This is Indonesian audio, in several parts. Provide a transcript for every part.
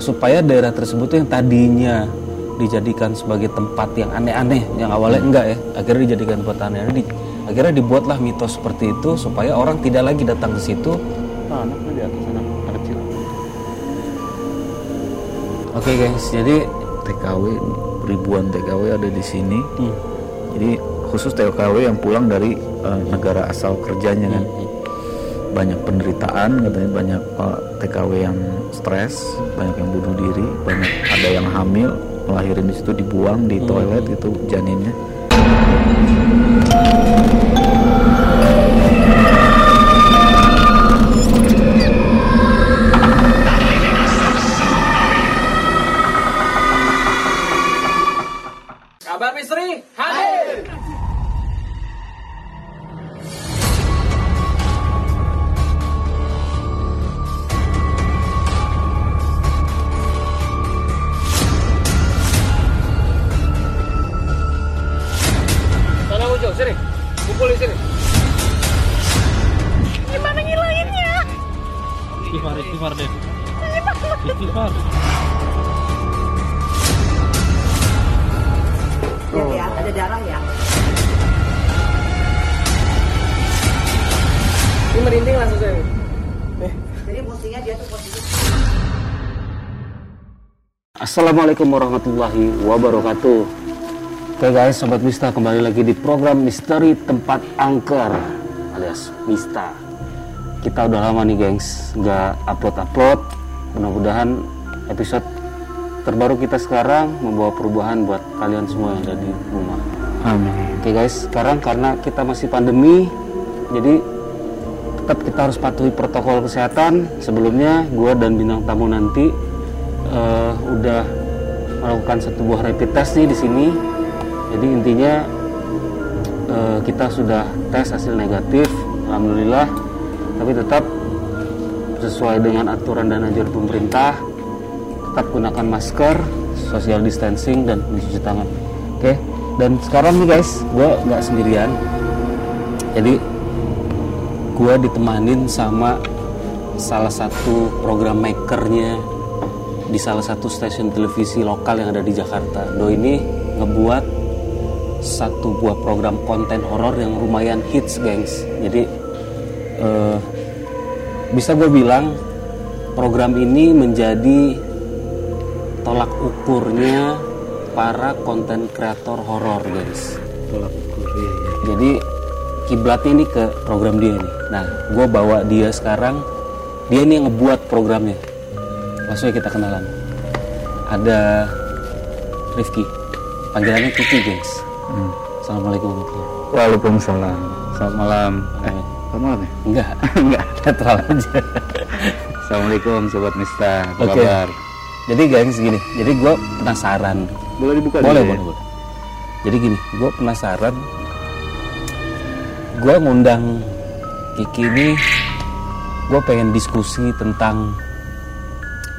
supaya daerah tersebut tuh yang tadinya dijadikan sebagai tempat yang aneh-aneh yang awalnya enggak ya akhirnya dijadikan tempat aneh-aneh di- akhirnya dibuatlah mitos seperti itu supaya orang tidak lagi datang ke situ Ah, anaknya di atas anak, kecil. oke guys jadi TKW ribuan TKW ada di sini. hmm, Jadi khusus TKW yang pulang dari eh, negara asal kerjanya kan. Banyak penderitaan katanya banyak eh, TKW yang stres, banyak yang bunuh diri, banyak ada yang hamil melahirin di situ dibuang di toilet itu janinnya. Istighfar, istighfar deh. Istighfar. Lihat ya, ada darah ya. Ini merinding langsung saya. Jadi mestinya dia tuh posisi Assalamualaikum warahmatullahi wabarakatuh Oke guys, Sobat Mista kembali lagi di program Misteri Tempat Angker alias Mista Kita udah lama nih gengs, nggak upload-upload Mudah-mudahan episode terbaru kita sekarang membawa perubahan buat kalian semua yang ada di rumah Amin. Oke guys, sekarang karena kita masih pandemi Jadi tetap kita harus patuhi protokol kesehatan Sebelumnya gue dan bintang tamu nanti eh, udah melakukan satu buah rapid test nih di sini. Jadi intinya eh, kita sudah tes hasil negatif, alhamdulillah. Tapi tetap sesuai dengan aturan dan anjuran pemerintah, tetap gunakan masker, social distancing dan mencuci tangan. Oke. Dan sekarang nih guys, gue nggak sendirian. Jadi gue ditemanin sama salah satu program makernya di salah satu stasiun televisi lokal yang ada di Jakarta. Do ini ngebuat satu buah program konten horor yang lumayan hits, gengs. Jadi eh, bisa gue bilang program ini menjadi tolak ukurnya para konten kreator horor, guys. Tolak ukur iya, iya. Jadi kiblatnya ini ke program dia nih. Nah, gue bawa dia sekarang. Dia nih yang ngebuat programnya. Langsung aja kita kenalan. Ada Rifki. Panggilannya Kiki, gengs. Hmm. Assalamualaikum warahmatullahi Waalaikumsalam. Selamat malam. Eh, malam ya? Enggak, Enggak. netral aja. Assalamualaikum sobat Mista. Apa Oke. kabar? Jadi gengs gini. Jadi gue penasaran. Boleh dibuka boleh, dulu ya? boleh, boleh. Jadi gini, gue penasaran. Gue ngundang Kiki ini, gue pengen diskusi tentang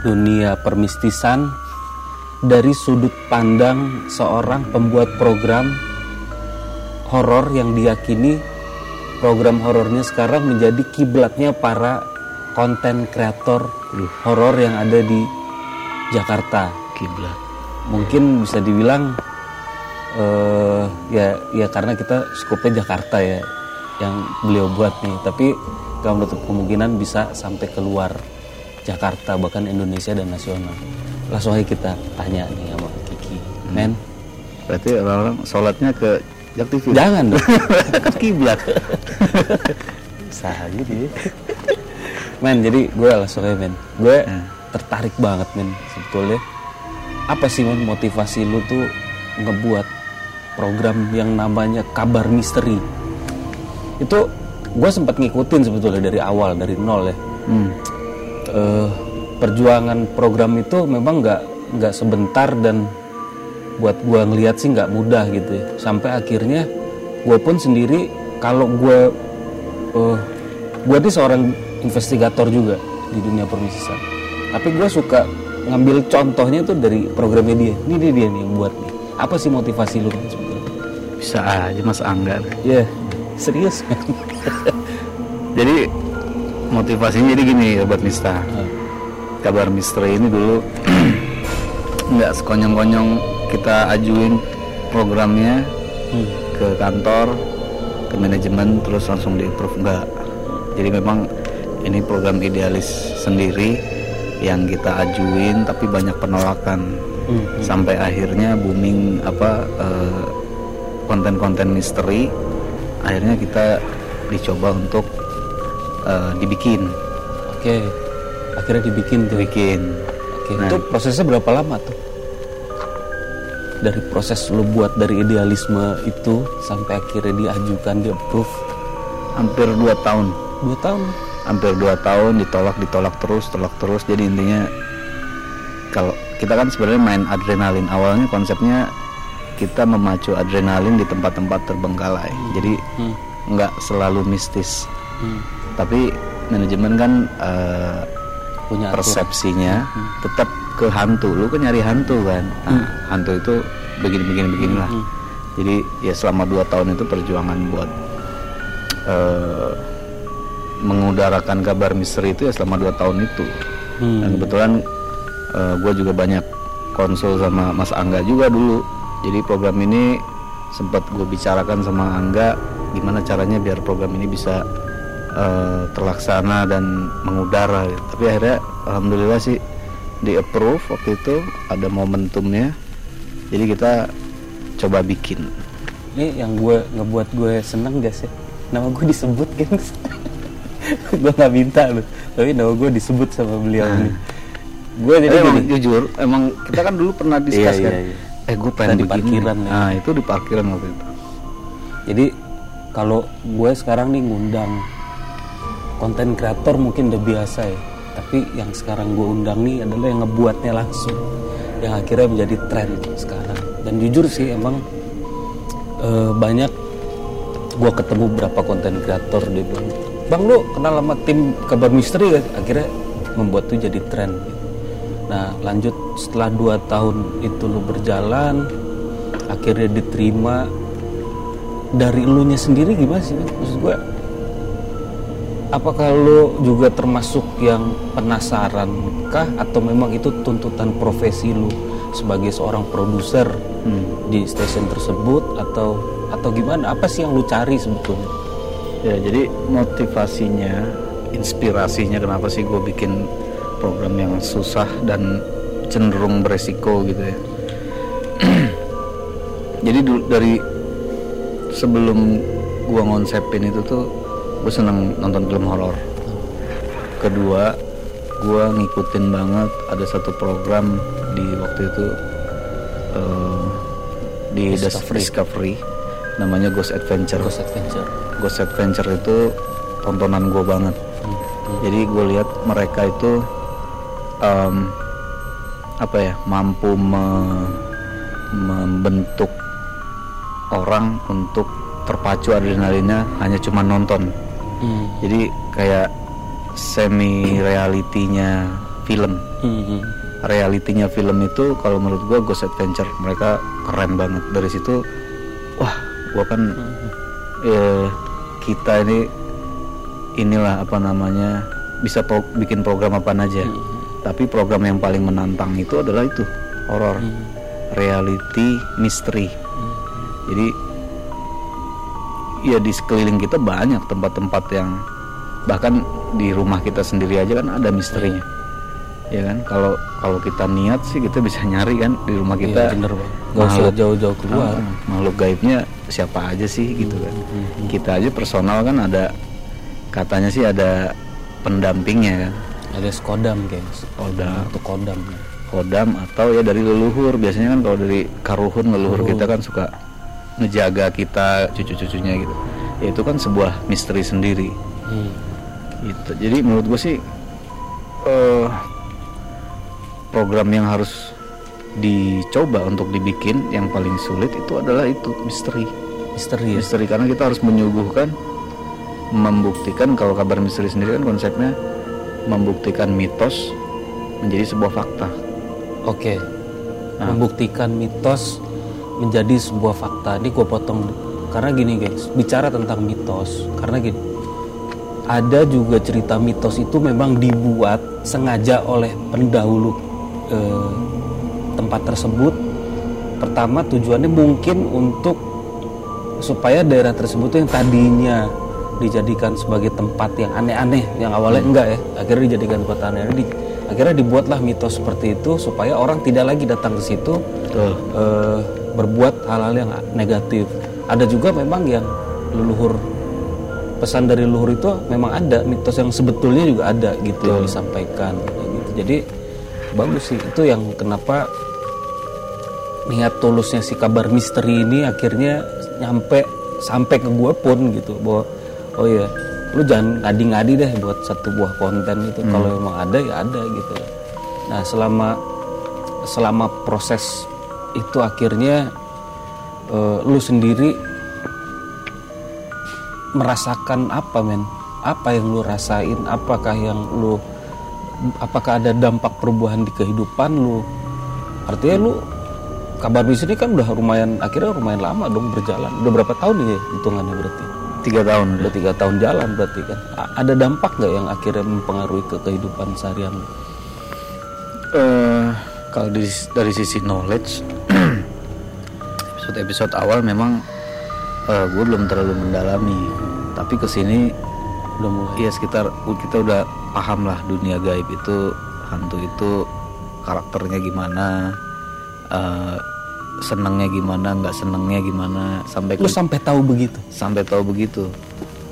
dunia permistisan dari sudut pandang seorang pembuat program horor yang diyakini program horornya sekarang menjadi kiblatnya para konten kreator horor yang ada di Jakarta. Kiblat. mungkin bisa dibilang eh ya ya karena kita skupnya Jakarta ya yang beliau buat nih. Tapi gak menutup kemungkinan bisa sampai keluar Jakarta bahkan Indonesia dan nasional. Langsung aja kita tanya nih sama Kiki. Men? Berarti orang-orang sholatnya ke Jak TV. jangan dong Kan kiblat. sah gitu ya men jadi gue langsung aja men gue Hmm. tertarik banget men sebetulnya apa sih men motivasi lu tuh ngebuat program yang namanya kabar misteri itu gue sempat ngikutin sebetulnya dari awal dari nol ya Hmm. Eh, perjuangan program itu memang nggak nggak sebentar dan buat gue ngelihat sih nggak mudah gitu ya. Sampai akhirnya gue pun sendiri kalau gue eh gue tuh seorang investigator juga di dunia permisisan tapi gue suka ngambil contohnya tuh dari programnya dia. Ini dia, dia nih yang buat nih. Apa sih motivasi lu kan Bisa aja Mas Angga. ya serius? Jadi motivasinya jadi gini sobat Mista. Ah. kabar misteri ini dulu nggak sekonyong-konyong kita ajuin programnya Hmm. ke kantor ke manajemen terus langsung di approve nggak jadi memang ini program idealis sendiri yang kita ajuin tapi banyak penolakan Hmm. sampai akhirnya booming apa eh, konten-konten misteri akhirnya kita dicoba untuk eh, dibikin Oke. Akhirnya dibikin tuh. bikin Oke. Nah. Itu prosesnya berapa lama tuh? Dari proses lu buat dari idealisme itu sampai akhirnya diajukan di approve? Hampir dua tahun. Dua tahun. hampir dua tahun ditolak ditolak terus tolak terus. Jadi intinya kalau kita kan sebenarnya main adrenalin. Awalnya konsepnya kita memacu adrenalin di tempat-tempat terbengkalai. Jadi Hmm. nggak selalu mistis. Hmm. tapi manajemen kan eh, Punya persepsinya tetap ke hantu lu kan nyari hantu kan nah, hantu itu begini begini beginilah Hmm. jadi ya selama dua tahun itu perjuangan buat eh, mengudarakan kabar misteri itu ya selama dua tahun itu Hmm. dan kebetulan gue juga banyak konsul sama Mas Angga juga dulu jadi program ini sempat gue bicarakan sama Angga gimana caranya biar program ini bisa eh, terlaksana dan mengudara gitu. tapi akhirnya alhamdulillah sih di approve waktu itu ada momentumnya jadi kita coba bikin Ini yang gue ngebuat gue seneng gak sih? Nama gue disebut gengs. gue nggak minta loh, tapi nama gue disebut sama beliau Nah. nih. Gue jadi emang gini, jujur emang kita kan dulu pernah diskus Iya, kan iya, iya. eh gue pengen di parkiran ya. nah itu di parkiran waktu itu jadi kalau gue sekarang nih ngundang konten kreator mungkin udah biasa ya, tapi yang sekarang gue undang nih adalah yang ngebuatnya langsung, yang akhirnya menjadi tren sekarang. Dan jujur sih emang eh, banyak gue ketemu berapa konten kreator dia bilang bang lu kenal sama tim kabar misteri gak? akhirnya membuat tuh jadi tren. Nah lanjut setelah dua tahun itu lu berjalan akhirnya diterima. Dari lu nya sendiri gimana sih maksud gue apakah lu juga termasuk yang penasaran kah? Atau memang itu tuntutan profesi lu sebagai seorang produser di stasiun tersebut? Atau atau gimana? Apa sih yang lu cari sebetulnya? Ya jadi motivasinya, inspirasinya kenapa sih gue bikin program yang susah dan cenderung beresiko gitu ya. jadi dari sebelum gue ngonsepin itu tuh gue seneng nonton film horor. Kedua, gue ngikutin banget ada satu program di waktu itu eh, di Discovery. Discovery. namanya Ghost Adventure. Ghost Adventure Ghost Adventure itu tontonan gue banget. Jadi gue lihat mereka itu em, apa ya mampu me- membentuk orang untuk terpacu adrenalinnya hanya cuma nonton. Hmm. Jadi kayak semi realitinya film. Hmm, hmm. Realitinya film itu kalau menurut gue Ghost Adventure mereka keren banget dari situ. Wah, gue kan eh, kita ini inilah apa namanya bisa pro- bikin program apa aja. Tapi program yang paling menantang itu adalah itu horor, reality, misteri. Jadi ya di sekeliling kita banyak tempat-tempat yang bahkan di rumah kita sendiri aja kan ada misterinya. Ya kan? Kalau kalau kita niat sih kita bisa nyari kan di rumah Iya, kita. bener bang. Gak usah makhluk- jauh-jauh keluar. Ah, makhluk gaibnya siapa aja sih gitu kan. Kita aja personal kan ada katanya sih ada pendampingnya kan. Ada skodam gengs. Kodam. atau kodam. Kodam atau ya dari leluhur. Biasanya kan kalau dari karuhun leluhur. kita kan suka ngejaga kita cucu-cucunya gitu. Ya itu kan sebuah misteri sendiri. Hmm. gitu. Jadi menurut gue sih eh, program yang harus dicoba untuk dibikin yang paling sulit itu adalah itu misteri. Misteri ya? Misteri karena kita harus menyuguhkan membuktikan kalau kabar misteri sendiri kan konsepnya membuktikan mitos menjadi sebuah fakta. Oke. Nah. membuktikan mitos menjadi sebuah fakta. Ini gue potong. Karena gini guys. Bicara tentang mitos. Karena gini. Ada juga cerita mitos itu memang dibuat sengaja oleh pendahulu eh, tempat tersebut. Pertama tujuannya mungkin untuk supaya daerah tersebut yang tadinya dijadikan sebagai tempat yang aneh-aneh, yang awalnya enggak ya, akhirnya dijadikan tempat aneh-aneh. Di- akhirnya dibuatlah mitos seperti itu supaya orang tidak lagi datang ke situ. Betul. eh, berbuat hal-hal yang negatif. Ada juga memang yang leluhur pesan dari leluhur itu memang ada mitos yang sebetulnya juga ada gitu yang disampaikan. Gitu. Jadi bagus sih. Itu yang kenapa niat tulusnya si kabar misteri ini akhirnya nyampe sampai ke gue pun gitu bahwa oh ya lu jangan ngadi-ngadi deh buat satu buah konten gitu kalau memang ada ya ada gitu. Nah selama selama proses itu akhirnya eh, lu sendiri merasakan apa men? Apa yang lu rasain? Apakah yang lu apakah ada dampak perubahan di kehidupan lu? Artinya lu kabar bis ini kan udah lumayan akhirnya lumayan lama dong berjalan. Udah berapa tahun nih ya hitungannya berarti? Tiga tahun udah. udah tiga tahun jalan berarti kan. A- ada dampak nggak yang akhirnya mempengaruhi ke kehidupan seharian lu? Eh, kalau dari, dari sisi knowledge episode episode awal memang gue belum terlalu mendalami. Tapi ke sini udah mulai ya sekitar kita udah paham lah dunia gaib itu hantu itu karakternya gimana eh, senangnya gimana nggak senangnya gimana sampai lu sampai tahu begitu? Sampai tahu begitu.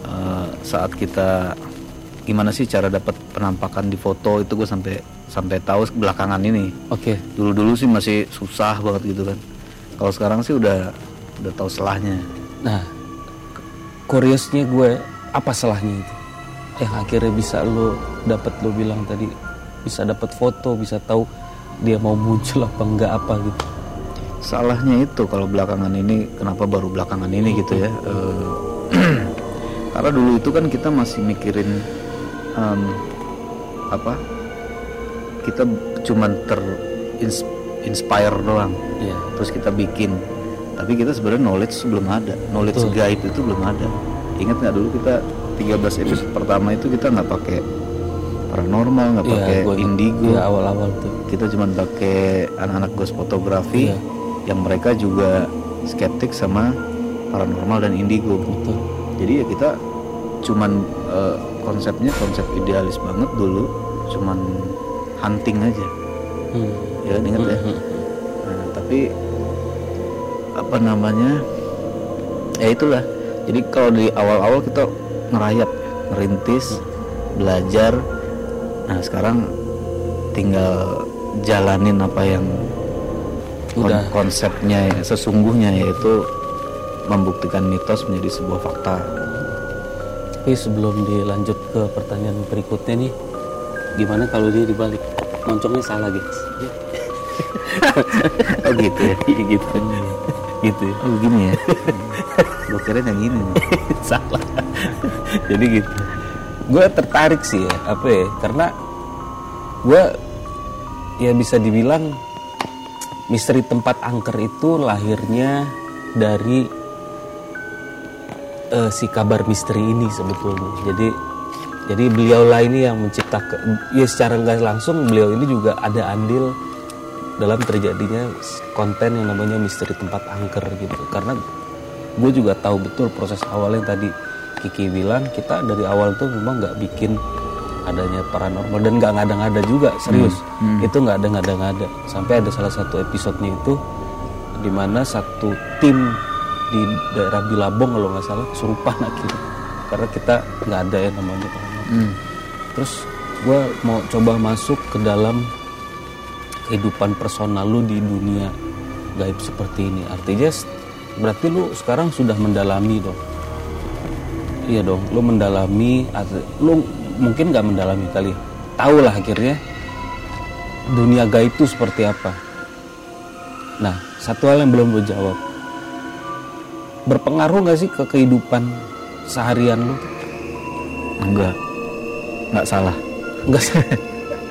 Eh, saat kita gimana sih cara dapat penampakan di foto itu gue sampai sampai tahu belakangan ini. Oke. Dulu dulu sih masih susah banget gitu kan kalau sekarang sih udah udah tahu selahnya Nah, kuriousnya gue apa salahnya itu? Yang akhirnya bisa lo dapat lo bilang tadi bisa dapat foto, bisa tahu dia mau muncul apa enggak apa gitu. salahnya itu kalau belakangan ini kenapa baru belakangan ini gitu ya Eh, karena dulu itu kan kita masih mikirin em, apa kita cuman ter ins- inspire doang Iya. terus kita bikin tapi kita sebenarnya knowledge belum ada knowledge Betul. gaib itu belum ada ingat nggak dulu kita 13 episode pertama itu kita nggak pakai paranormal nggak Iya, pakai ingat. indigo Iya, awal-awal tuh. kita cuma pakai anak-anak ghost fotografi Iya. yang mereka juga skeptik sama paranormal dan indigo Betul. jadi ya kita cuman eh, konsepnya konsep idealis banget dulu cuman hunting aja Hmm. Ya kan, ingat ya. Nah, tapi apa namanya ya itulah. Jadi kalau di awal-awal kita ngerayap ngerintis belajar. Nah sekarang tinggal jalanin apa yang kon- Udah. konsepnya sesungguhnya yaitu membuktikan mitos menjadi sebuah fakta. Tapi sebelum dilanjut ke pertanyaan berikutnya nih, gimana kalau dia dibalik? Moncongnya salah guys. Oh gitu ya? Gitu. gitu ya. oh gini ya? Gue kira yang gini salah. Jadi gitu. Gue tertarik sih ya apa ya? Karena gue ya bisa dibilang misteri tempat angker itu lahirnya dari eh, si kabar misteri ini sebetulnya. Jadi jadi beliau lah ini yang menciptakan ya secara nggak langsung beliau ini juga ada andil dalam terjadinya konten yang namanya misteri tempat angker gitu. Karena gue juga tahu betul proses awalnya tadi. Kiki bilang kita dari awal tuh memang nggak bikin adanya paranormal dan nggak ngada-ngada juga serius. Itu nggak ada ngada-ngada. Sampai ada salah satu episodenya itu di mana satu tim di daerah Bilabong kalau nggak salah kesurupan akhirnya. Karena kita nggak ada yang namanya paranormal. Hmm. terus gue mau coba masuk ke dalam kehidupan personal lu di dunia gaib seperti ini. Artinya berarti lu sekarang sudah mendalami dong? Iya dong lu mendalami lu mungkin nggak mendalami kali. Tahu lah akhirnya dunia gaib itu seperti apa. Nah satu hal yang belum lu jawab. Berpengaruh nggak sih ke kehidupan seharian lu? Enggak nggak salah. Enggak sih.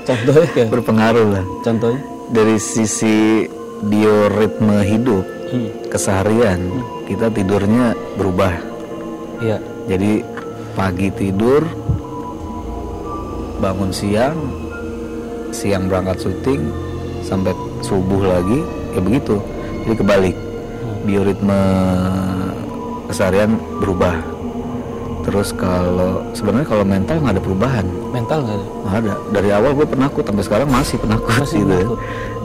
Contohnya kayak berpengaruh lah. Contohnya. dari sisi bioritme hidup Hmm. keseharian kita tidurnya berubah. Iya. jadi pagi tidur bangun siang siang berangkat syuting sampai subuh lagi ya begitu. Jadi kebalik. Bioritme keseharian berubah. Terus kalau sebenarnya kalau mental nggak ada perubahan mental nggak ada? Ada. Dari awal gue penakut sampai sekarang masih penakut masih gitu ya. penakut.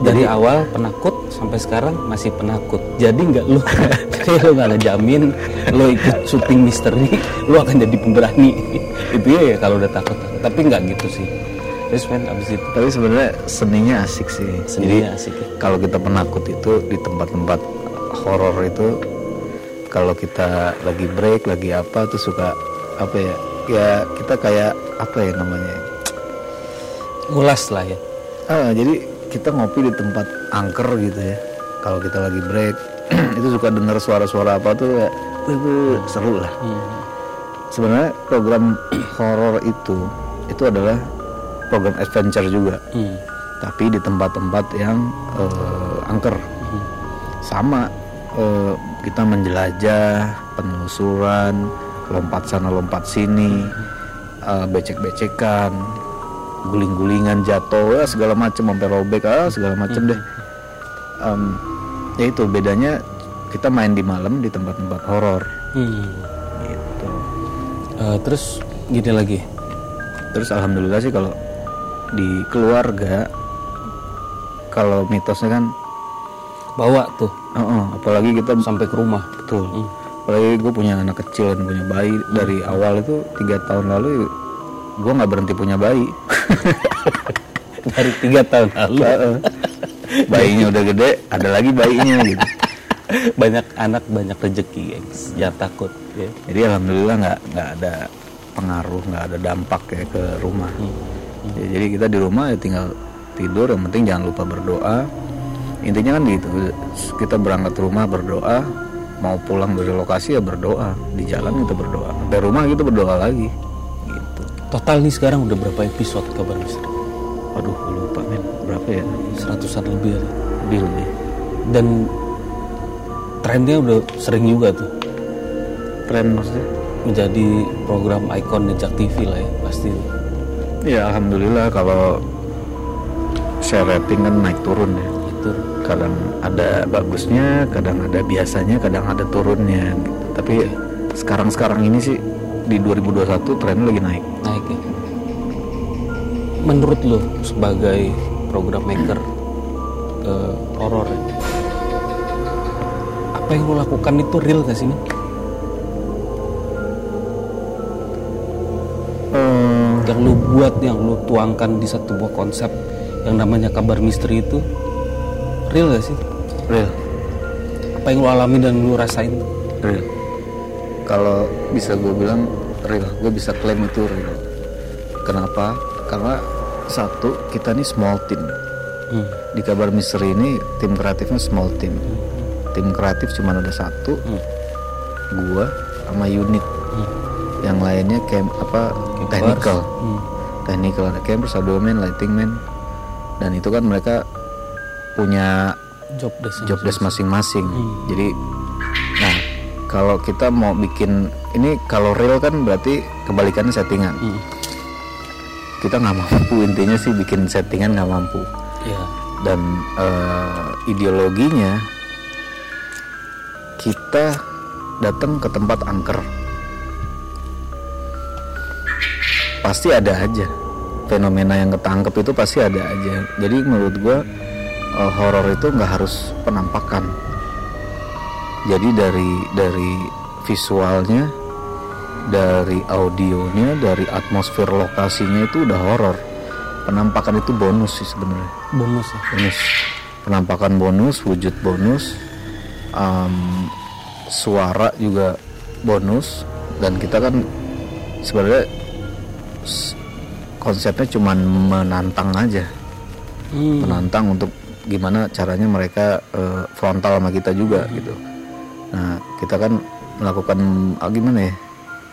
Dari awal penakut sampai sekarang masih penakut. Jadi nggak lu kayak lu nggak ada jamin lu ikut syuting misteri lu akan jadi pemberani. Itu ya kalau udah takut. Tapi nggak gitu sih. Terus men abis itu? Tapi sebenarnya seninya asik sih. Sendiri asik ya. kalau kita penakut itu di tempat-tempat horor itu kalau kita lagi break lagi apa tuh suka apa ya ya kita kayak apa ya namanya ngulas lah ya. Ah, jadi kita ngopi di tempat angker gitu ya. Kalau kita lagi break itu suka dengar suara-suara apa tuh ya wih, wih, seru lah. Sebenarnya program horor itu itu adalah program adventure juga. Hmm. tapi di tempat-tempat yang eh, angker. Sama eh, kita menjelajah penelusuran lompat sana lompat sini eh, becek-becekan guling-gulingan jatuh ya segala macam sampai robek ah segala macam deh. Em, ya itu bedanya kita main di malam di tempat-tempat horor. Hmm. gitu. Eh, terus gini lagi? Terus alhamdulillah sih kalau di keluarga kalau mitosnya kan bawa tuh. Oh, oh, apalagi kita sampai ke rumah. Betul apalagi gue punya anak kecil dan punya bayi dari awal itu tiga tahun lalu gue nggak berhenti punya bayi. Dari tiga tahun lalu. Bayinya udah gede ada lagi bayinya gitu. Banyak anak banyak rezeki gengs jangan takut ya. Jadi alhamdulillah nggak nggak ada pengaruh nggak ada dampak ya ke rumah. Ya, jadi kita di rumah ya tinggal tidur yang penting jangan lupa berdoa. Intinya kan gitu kita berangkat rumah berdoa mau pulang dari lokasi ya berdoa di jalan kita berdoa dari rumah kita berdoa lagi gitu total nih sekarang udah berapa episode kabar misteri Waduh, gue lupa men. Berapa ya? seratusan lebih ya Lebih lebih. dan trennya udah sering juga tuh Tren maksudnya? menjadi program ikon Nejak TV lah ya pasti Ya alhamdulillah kalau share rating kan naik turun ya. Kadang ada bagusnya, kadang ada biasanya, kadang ada turunnya. gitu. Tapi sekarang-sekarang ini sih di 2021 trennya lagi naik. naik ya menurut lo sebagai program maker eh, horor apa yang lo lakukan itu real gak sih men? Eh, yang lu buat yang lu tuangkan di satu buah konsep yang namanya kabar misteri itu real gak sih real, apa yang lu alami dan lu rasain real. Kalau bisa gue bilang real, gue bisa klaim itu real. Kenapa? Karena satu kita nih small team. hmm. di kabar misteri ini tim kreatifnya small team tim kreatif cuma ada satu Hmm. gua sama unit yang lainnya camp apa technical Hmm. technical ada campers ada man lighting man dan itu kan mereka punya job desk job desk masing-masing. jadi nah kalau kita mau bikin ini kalau real kan berarti kebalikannya settingan. Hmm. kita nggak mampu intinya sih bikin settingan nggak mampu. Ya dan eh, ideologinya kita datang ke tempat angker. Pasti ada aja. Fenomena yang ketangkep itu pasti ada aja. Jadi menurut gua eh, horor itu nggak harus penampakan. Jadi dari dari visualnya dari audionya dari atmosfer lokasinya itu udah horor. Penampakan itu bonus sih sebenarnya. Bonus ya? Bonus. Penampakan bonus wujud bonus Em, suara juga bonus dan kita kan sebenarnya konsepnya cuman menantang aja. Hmm. menantang untuk gimana caranya mereka eh, frontal sama kita juga gitu. Nah kita kan melakukan ah, gimana ya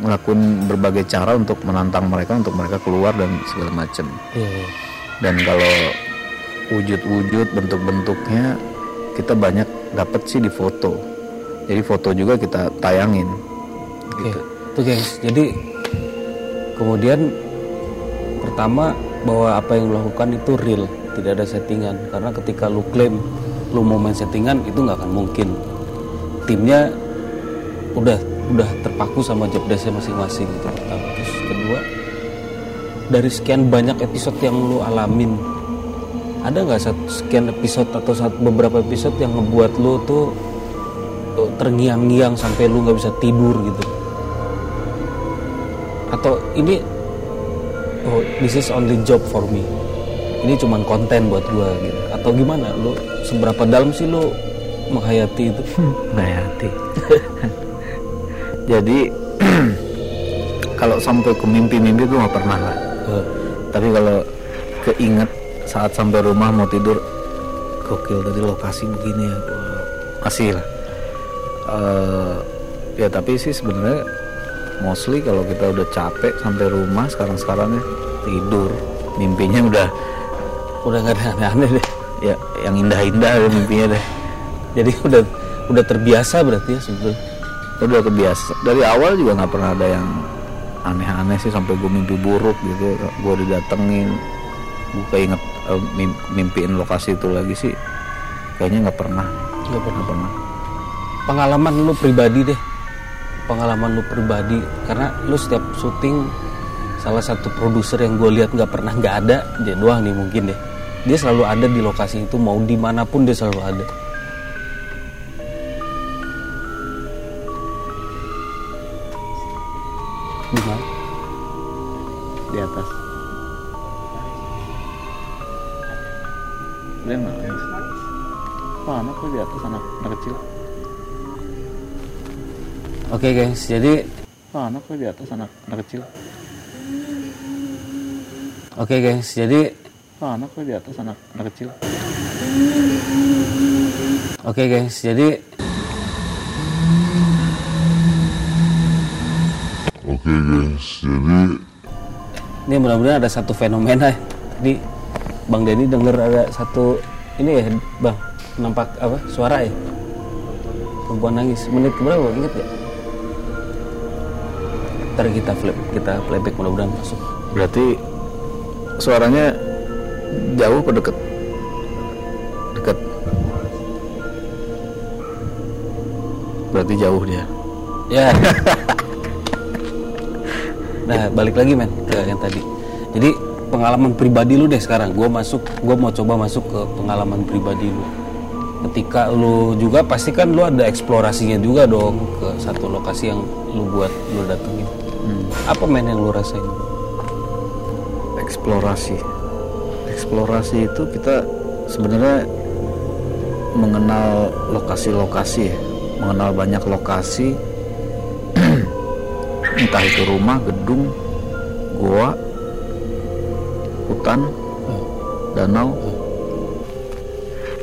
melakukan berbagai cara untuk menantang mereka untuk mereka keluar dan segala macam Iya, iya. dan kalau wujud-wujud bentuk-bentuknya kita banyak dapat sih di foto. Jadi foto juga kita tayangin Oke, gitu. Tuh gengs. Jadi kemudian pertama bahwa apa yang lo lakukan itu real tidak ada settingan. Karena ketika lu klaim lu mau main settingan itu nggak akan mungkin. Timnya udah udah terpaku sama job desknya masing-masing gitu. Pertama terus kedua dari sekian banyak episode yang lu alamin ada nggak sekian episode atau satu beberapa episode yang ngebuat lu tuh terngiang-ngiang sampai lu nggak bisa tidur gitu? Atau ini oh this is only job for me ini cuman konten buat gua gitu atau gimana lu seberapa dalam sih lu menghayati itu Hayati. Jadi kalau sampai ke mimpi-mimpi gue nggak pernah lah. Eh, Tapi kalau keinget saat sampai rumah mau tidur, gokil tadi lokasi begini ya, masih lah. Eh, ya tapi sih sebenarnya mostly kalau kita udah capek sampai rumah sekarang-sekarang ya tidur, mimpinya udah udah nggak ada aneh-aneh deh. Ya yang indah-indah ya mimpinya deh. jadi udah udah terbiasa berarti ya sebetulnya. Udah kebiasa dari awal juga nggak pernah ada yang aneh-aneh sih sampai gue mimpi buruk gitu. Gue didatengin. Gue keinget mim- mimpiin lokasi itu lagi sih. Kayaknya nggak pernah. Nggak pernah. Pernah. Pengalaman lu pribadi deh. Pengalaman lu pribadi. Karena lu setiap syuting salah satu produser yang gue lihat nggak pernah nggak ada dia doang nih mungkin deh dia selalu ada di lokasi itu mau di mana pun dia selalu ada. Di mana? Di atas. Dia nangis Wah, anak di atas anak anak kecil. Oke guys jadi Wah, anak di atas anak anak kecil. Oke guys jadi Wah, anak tuh di atas anak anak kecil. Oke guys jadi Oke guys, jadi ini mudah-mudahan ada satu fenomena. Tadi Bang Denny denger ada satu ini ya Bang nampak apa suara ya? Perempuan nangis. Menit keberapa inget ya? Ntar kita flip kita playback mudah-mudahan masuk. Berarti suaranya jauh apa deket? Deket. Berarti jauh dia. Ya. Nah balik lagi men ke yang tadi. Jadi pengalaman pribadi lu deh sekarang. Gue masuk gue mau coba masuk ke pengalaman pribadi lu. Ketika lu juga pasti kan lu ada eksplorasinya juga dong ke satu lokasi yang lu buat lu datengin. Apa men yang lu rasain? Eksplorasi eksplorasi itu kita sebenarnya mengenal lokasi-lokasi ya. Mengenal banyak lokasi. Entah itu rumah gedung goa hutan danau.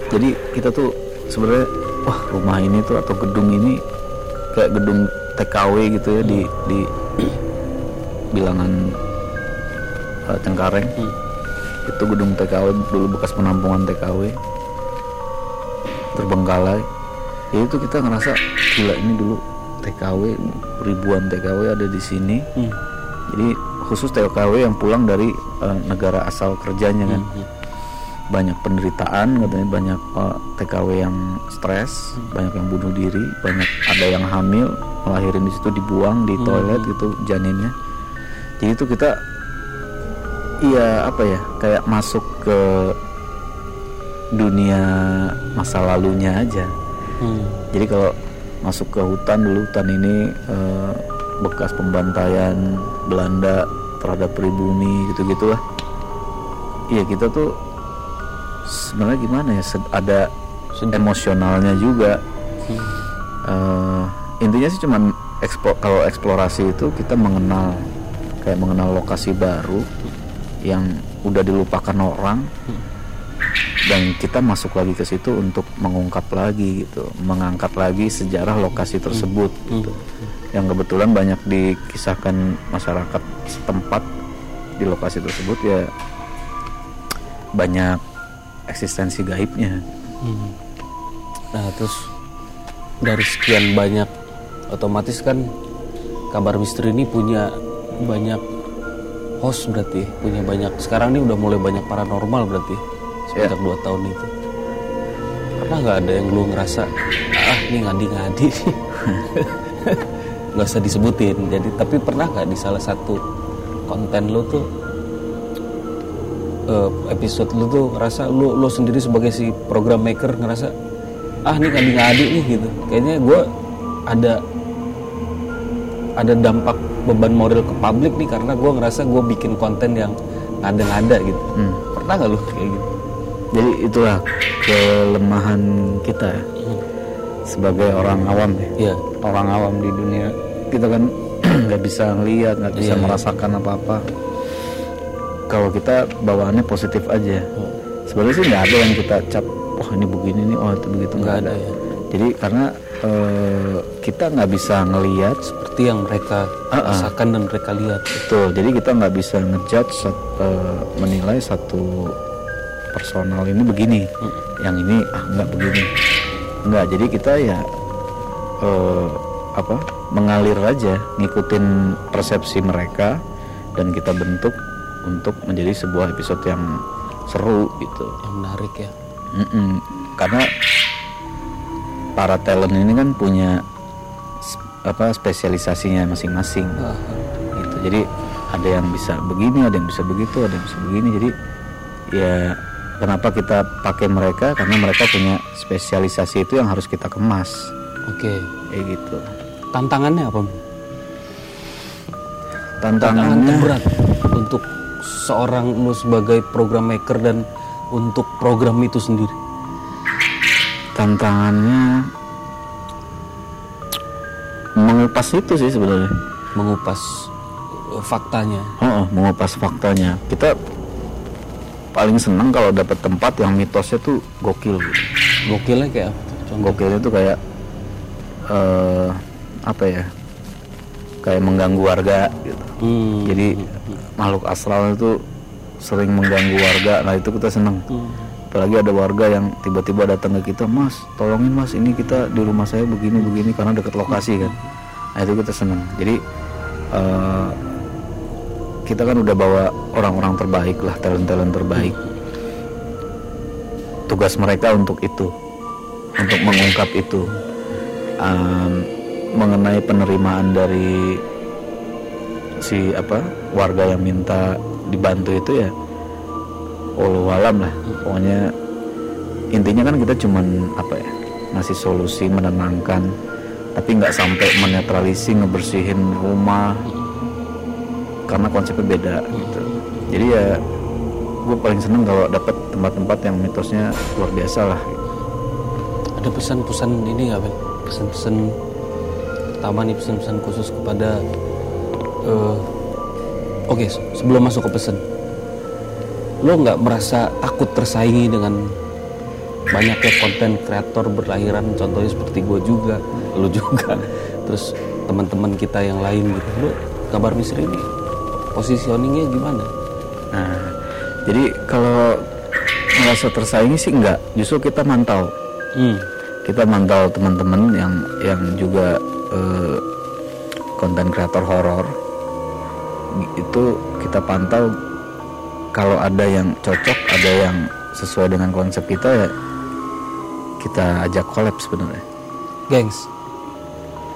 Jadi kita tuh sebenarnya wah rumah ini tuh atau gedung ini kayak gedung TKW gitu ya di di bilangan eh, Cengkareng itu gedung TKW dulu bekas penampungan TKW terbengkalai. Ya itu kita ngerasa gila ini dulu TKW ribuan TKW ada di sini. Hmm. jadi khusus TKW yang pulang dari eh, negara asal kerjanya kan. Banyak penderitaan katanya banyak eh, TKW yang stres banyak yang bunuh diri banyak ada yang hamil melahirin di situ dibuang di toilet gitu janinnya. Jadi itu kita iya apa ya kayak masuk ke dunia masa lalunya aja. Hmm. jadi kalau masuk ke hutan dulu hutan ini eh, bekas pembantaian Belanda terhadap pribumi gitu gitulah iya kita tuh sebenarnya gimana ya ada emosionalnya juga. Eh, intinya sih cuman kalau eksplorasi itu kita mengenal kayak mengenal lokasi baru yang udah dilupakan orang dan kita masuk lagi ke situ untuk mengungkap lagi gitu mengangkat lagi sejarah lokasi tersebut gitu. yang kebetulan banyak dikisahkan masyarakat setempat di lokasi tersebut ya banyak eksistensi gaibnya. Nah terus dari sekian banyak otomatis kan kabar misteri ini punya banyak host berarti punya banyak sekarang ini udah mulai banyak paranormal berarti Iya. sejak dua tahun itu pernah nggak ada yang lu ngerasa ah ini ngadi-ngadi nih?" nggak usah disebutin jadi tapi pernah nggak di salah satu konten lu tuh eh, episode lu tuh ngerasa lu lu sendiri sebagai si program maker ngerasa ah ini ngadi-ngadi nih gitu kayaknya gue ada ada dampak beban moral ke publik nih karena gue ngerasa gue bikin konten yang ngada-ngada gitu Hmm. pernah nggak lu kayak gitu Jadi itulah kelemahan kita ya. sebagai orang awam ya. Iya. Orang awam di dunia kita kan nggak bisa ngeliat, nggak bisa Iya, iya. merasakan apa-apa. Kalau kita bawaannya positif aja. Sebenarnya sih nggak ada yang kita cap, wah ini begini nih, oh itu begitu Nggak nggak ada ada. ya. Jadi karena eh, kita nggak bisa ngeliat seperti yang mereka ah. rasakan dan mereka lihat Betul, jadi kita nggak bisa ngejudge eh, menilai satu personal ini begini, yang ini ah nggak begini, nggak. Jadi kita ya eh, apa mengalir aja, ngikutin persepsi mereka dan kita bentuk untuk menjadi sebuah episode yang seru gitu. yang menarik ya Mm-mm. Karena para talent ini kan punya apa spesialisasinya masing-masing gitu. Jadi ada yang bisa begini, ada yang bisa begitu, ada yang bisa begini. Jadi ya kenapa kita pakai mereka? Karena mereka punya spesialisasi itu yang harus kita kemas oke kayak gitu. tantangannya apa tantangan Tantangannya terberat untuk seorang lu sebagai program maker dan untuk program itu sendiri tantangannya mengupas itu sih sebenarnya. mengupas eh, faktanya Oh, mengupas faktanya. Kita paling senang kalau dapat tempat yang mitosnya tuh gokil gitu. gokilnya kayak apa tuh? Gokilnya tuh kayak eh apa ya? Kayak mengganggu warga gitu. Hmm. Jadi makhluk astral itu sering mengganggu warga. Nah, itu kita senang. Apalagi ada warga yang tiba-tiba datang ke kita, "Mas, tolongin Mas, ini kita di rumah saya begini begini karena dekat lokasi kan." Nah, itu kita senang. Jadi eh, kita kan udah bawa orang-orang terbaik lah, talent-talent terbaik. Tugas mereka untuk itu, untuk mengungkap itu, Em, mengenai penerimaan dari si apa warga yang minta dibantu itu ya, walau alam lah. Pokoknya intinya kan kita cuman apa ya ngasih solusi menenangkan tapi nggak sampai menetralisir ngebersihin rumah karena konsepnya beda gitu jadi ya gue paling seneng kalau dapat tempat-tempat yang mitosnya luar biasa lah ada pesan-pesan ini nggak Ben? pesan-pesan pertama nih pesan-pesan khusus kepada eh, oke se- sebelum masuk ke pesan lo nggak merasa takut tersaingi dengan banyaknya konten kreator berlahiran? Contohnya seperti gue juga lo juga terus teman-teman kita yang lain gitu. Lo kabar misteri ini positioningnya gimana? Nah jadi kalau merasa tersaingi sih enggak justru kita mantau. Hmm. kita mantau teman-teman yang yang juga eh, konten kreator horor. Itu kita pantau kalau ada yang cocok ada yang sesuai dengan konsep kita ya kita ajak collab sebenarnya. Gengs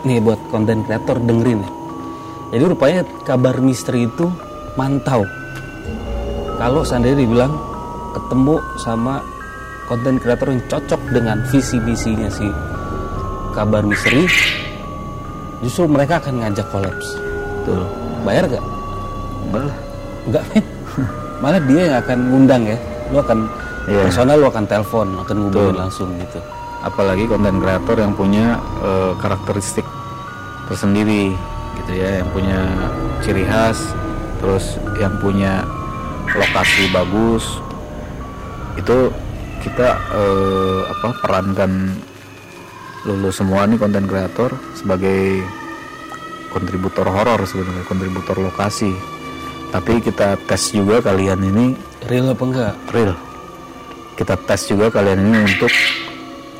nih buat konten kreator dengerin ya jadi rupanya kabar misteri itu mantau. Kalau seandainya dibilang ketemu sama konten kreator yang cocok dengan visi misinya si kabar misteri justru mereka akan ngajak kolaps tuh bayar gak? enggak lah enggak men malah dia yang akan ngundang ya lu akan Iya. personal lu akan telepon akan ngubungin Betul. langsung gitu apalagi konten kreator yang punya eh, karakteristik tersendiri gitu ya yang punya ciri khas terus yang punya lokasi bagus itu kita eh, apa perankan lulu semua nih konten kreator sebagai kontributor horor sebenarnya kontributor lokasi tapi kita tes juga kalian ini. Real apa enggak? real. Kita tes juga kalian ini untuk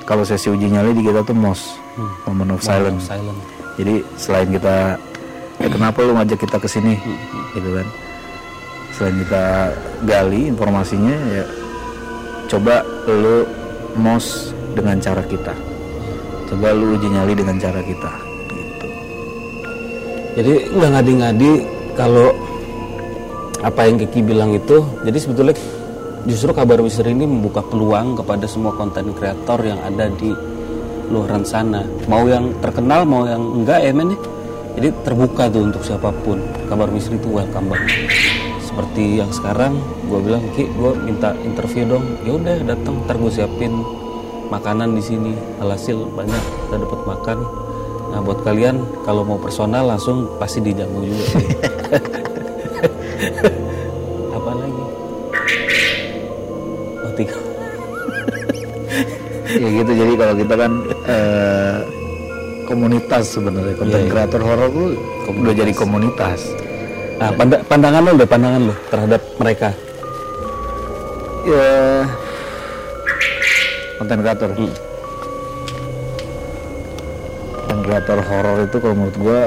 kalau sesi uji nyali di kita tuh MOS moment of silence. silent jadi selain kita eh, kenapa lu ngajak kita ke sini? Gitu kan. Selain kita gali informasinya ya coba lu mos dengan cara kita. Coba lu uji nyali dengan cara kita. Gitu. Jadi nggak ngadi-ngadi kalau apa yang Kiki bilang itu. Jadi sebetulnya justru kabar misteri ini membuka peluang kepada semua konten kreator yang ada di luaran sana. Mau yang terkenal, mau yang enggak ya men ya. Jadi terbuka tuh untuk siapa pun. Kabar misteri itu welcome banget. Seperti yang sekarang gue bilang Ki, gue minta interview dong. Ya udah datang, ntar gue siapin makanan di sini. Alhasil banyak kita dapat makan. Nah buat kalian kalau mau personal langsung pasti dijamu juga sih. Apa lagi? Oh tiga. ya gitu jadi kalau kita kan eh, komunitas sebenarnya konten Iya, iya. kreator horor tuh udah jadi komunitas Nah, panda- pandangan lo deh, pandangan lo terhadap mereka. ya konten kreator Hmm. konten kreator horor itu kalau menurut gua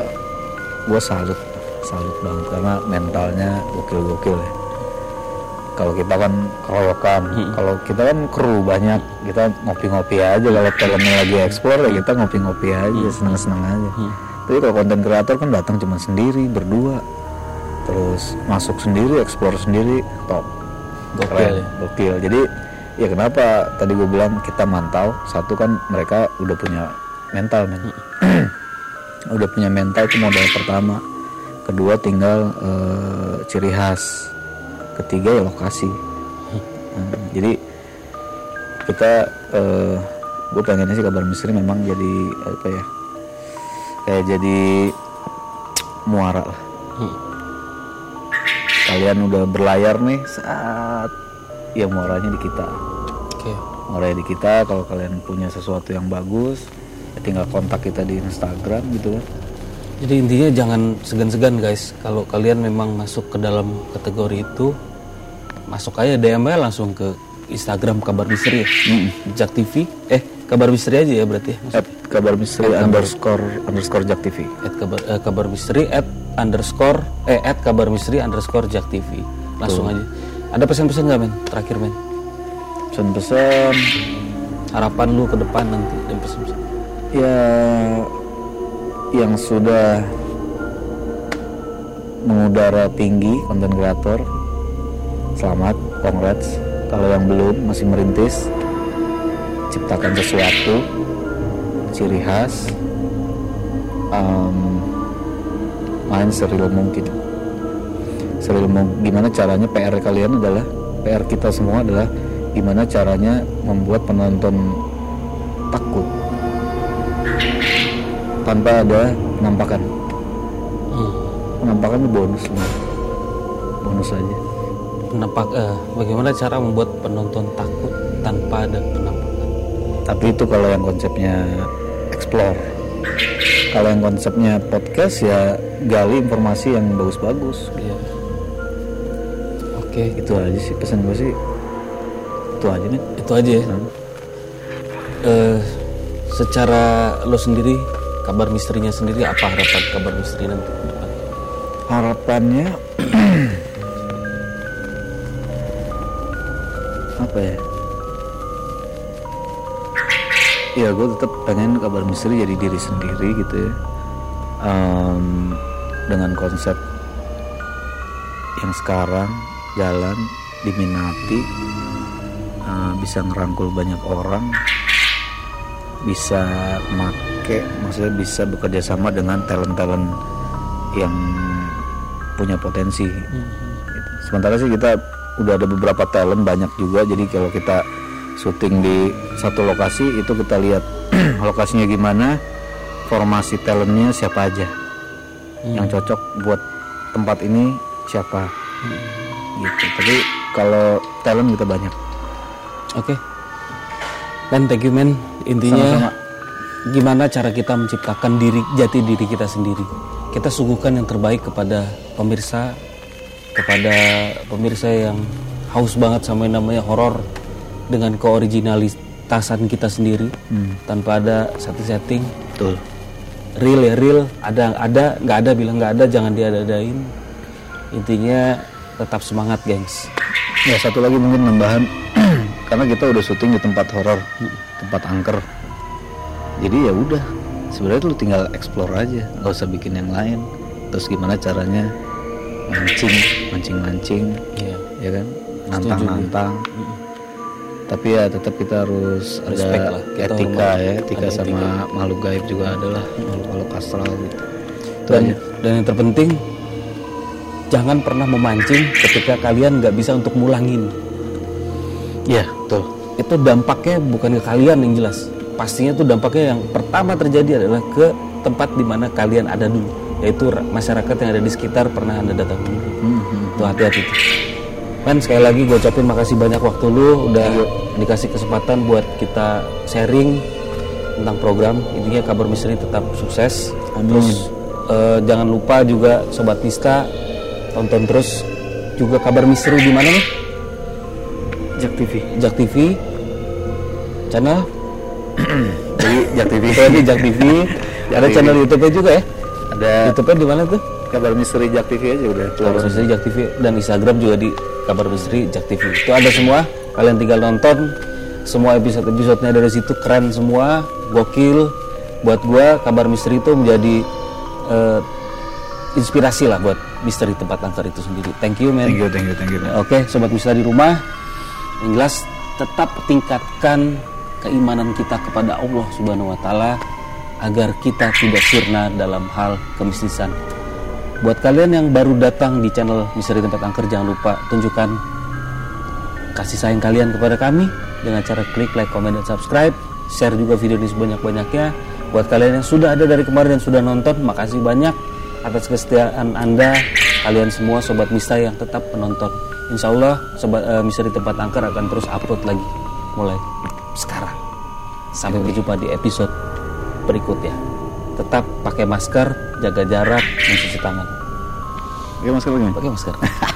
gua salut salut banget karena mentalnya gokil-gokil ya. Kalau kita kan keroyokan kalau kita kan kru banyak kita ngopi-ngopi aja kalau filmnya lagi explore ya kita ngopi-ngopi aja seneng-seneng aja. Tapi kalau konten kreator kan datang cuma sendiri berdua. Terus masuk sendiri explore sendiri top. Gokil ya. gokil. Jadi ya kenapa? Tadi gue bilang kita mantau. Satu kan mereka udah punya mental men. Udah punya mental itu modal pertama kedua tinggal eh, ciri khas. Ketiga ya lokasi. Hmm, jadi kita eh, gue pengennya sih kabar misteri memang jadi apa ya kayak jadi muara lah. Kalian udah berlayar nih saat ya muaranya di kita. Oke. muaranya di kita kalau kalian punya sesuatu yang bagus ya tinggal kontak kita di Instagram gitu kan Jadi intinya jangan segan-segan guys. Kalau kalian memang masuk ke dalam kategori itu, masuk aja DM aja langsung ke Instagram kabar misteri ya. Jak TV. Eh kabar misteri aja ya berarti ya. At kabar misteri underscore underscore jak TV At kabar eh, kabar misteri at underscore eh at kabar misteri underscore jak TV. Langsung aja. Ada pesan-pesan nggak men? Terakhir men. pesan-pesan Harapan lu ke depan nanti dan pesan-pesan. ya yang sudah mengudara tinggi konten kreator. Selamat congrats. Kalau yang belum masih merintis. Ciptakan sesuatu ciri khas em, main seril mungkin. Seril mung- gimana caranya PR kalian adalah PR kita semua adalah gimana caranya membuat penonton takut tanpa ada penampakan. Penampakan itu bonus lah bonus aja. Penampak eh, bagaimana cara membuat penonton takut tanpa ada penampakan? tapi itu kalau yang konsepnya explore. Kalau yang konsepnya podcast ya gali informasi yang bagus-bagus. Iya. Oke, itu aja sih pesan gue sih. Itu aja nih itu aja ya. Eh, secara lo sendiri, kabar misterinya sendiri apa harapan kabar misteri nanti ke depan? harapannya apa ya ya gue tetap pengen kabar misteri jadi diri sendiri gitu ya Em, dengan konsep yang sekarang jalan diminati eh, bisa ngerangkul banyak orang bisa make maksudnya bisa bekerja sama dengan talent-talent yang punya potensi. Gitu. sementara sih kita udah ada beberapa talent banyak juga. Jadi kalau kita syuting di satu lokasi itu kita lihat lokasinya gimana formasi talentnya siapa aja. Yang cocok buat tempat ini siapa. Gitu. Tapi kalau talent kita banyak. Oke. Men, thank you men. Intinya Sama-sama. Gimana cara kita menciptakan diri jati diri kita sendiri. Kita suguhkan yang terbaik kepada pemirsa, kepada pemirsa yang haus banget sama yang namanya horor dengan keoriginalitasan kita sendiri tanpa ada setting-setting. betul Real ya real, ada ada nggak ada bilang nggak ada jangan diada-adain. Intinya tetap semangat gengs Ya satu lagi mungkin nambahan karena kita udah syuting di tempat horor, tempat angker. Jadi ya udah, sebenarnya lu tinggal explore aja, nggak usah bikin yang lain. Terus gimana caranya mancing, mancing-mancing, Iya. ya kan, nantang-nantang. Tapi ya tetap kita harus Respect ada lah, kita etika ya, etika Ada sama makhluk gaib juga adalah makhluk astral gitu. Itu dan aja. dan yang terpenting jangan pernah memancing ketika kalian nggak bisa untuk mulangin Ya, betul. itu dampaknya bukan ke kalian yang jelas pastinya itu dampaknya yang pertama terjadi adalah ke tempat di mana kalian ada dulu yaitu ra- masyarakat yang ada di sekitar pernah anda datang dulu Hmm, tuh hati-hati tuh. Kan sekali lagi gue ucapin makasih banyak waktu lu udah dikasih kesempatan buat kita sharing tentang program. Intinya kabar misteri tetap sukses. Terus eh, jangan lupa juga sobat Nista tonton terus juga kabar misteri di mana nih? Jak TV. Jak TV channel Jak TV. Jak TV ada TV. channel YouTube-nya juga ya Ada YouTube-nya di mana tuh kabar misteri Jak TV aja udah. Kabar Misteri Jak TV dan Instagram juga di Kabar Misteri Jak TV. Itu ada semua. Kalian tinggal nonton semua episode-episodenya dari situ keren semua, gokil. Buat gua Kabar Misteri itu menjadi eh, inspirasi lah buat misteri tempat angker itu sendiri. Thank you, man. Thank you, thank you, thank you. Oke, sobat misteri di rumah, yang jelas tetap tingkatkan keimanan kita kepada Allah Subhanahu wa taala agar kita tidak sirna dalam hal kemistisan. Buat kalian yang baru datang di channel Misteri Tempat Angker jangan lupa tunjukkan kasih sayang kalian kepada kami dengan cara klik like, komen dan subscribe. Share juga video ini sebanyak-banyaknya. Buat kalian yang sudah ada dari kemarin dan sudah nonton, makasih banyak atas kesetiaan Anda, kalian semua sobat misteri yang tetap menonton. Insya Allah sobat eh, misteri tempat angker akan terus upload lagi mulai. Sampai berjumpa di episode berikutnya. Tetap pakai masker, jaga jarak, mencuci tangan. Oke, masker lagi. Pakai masker.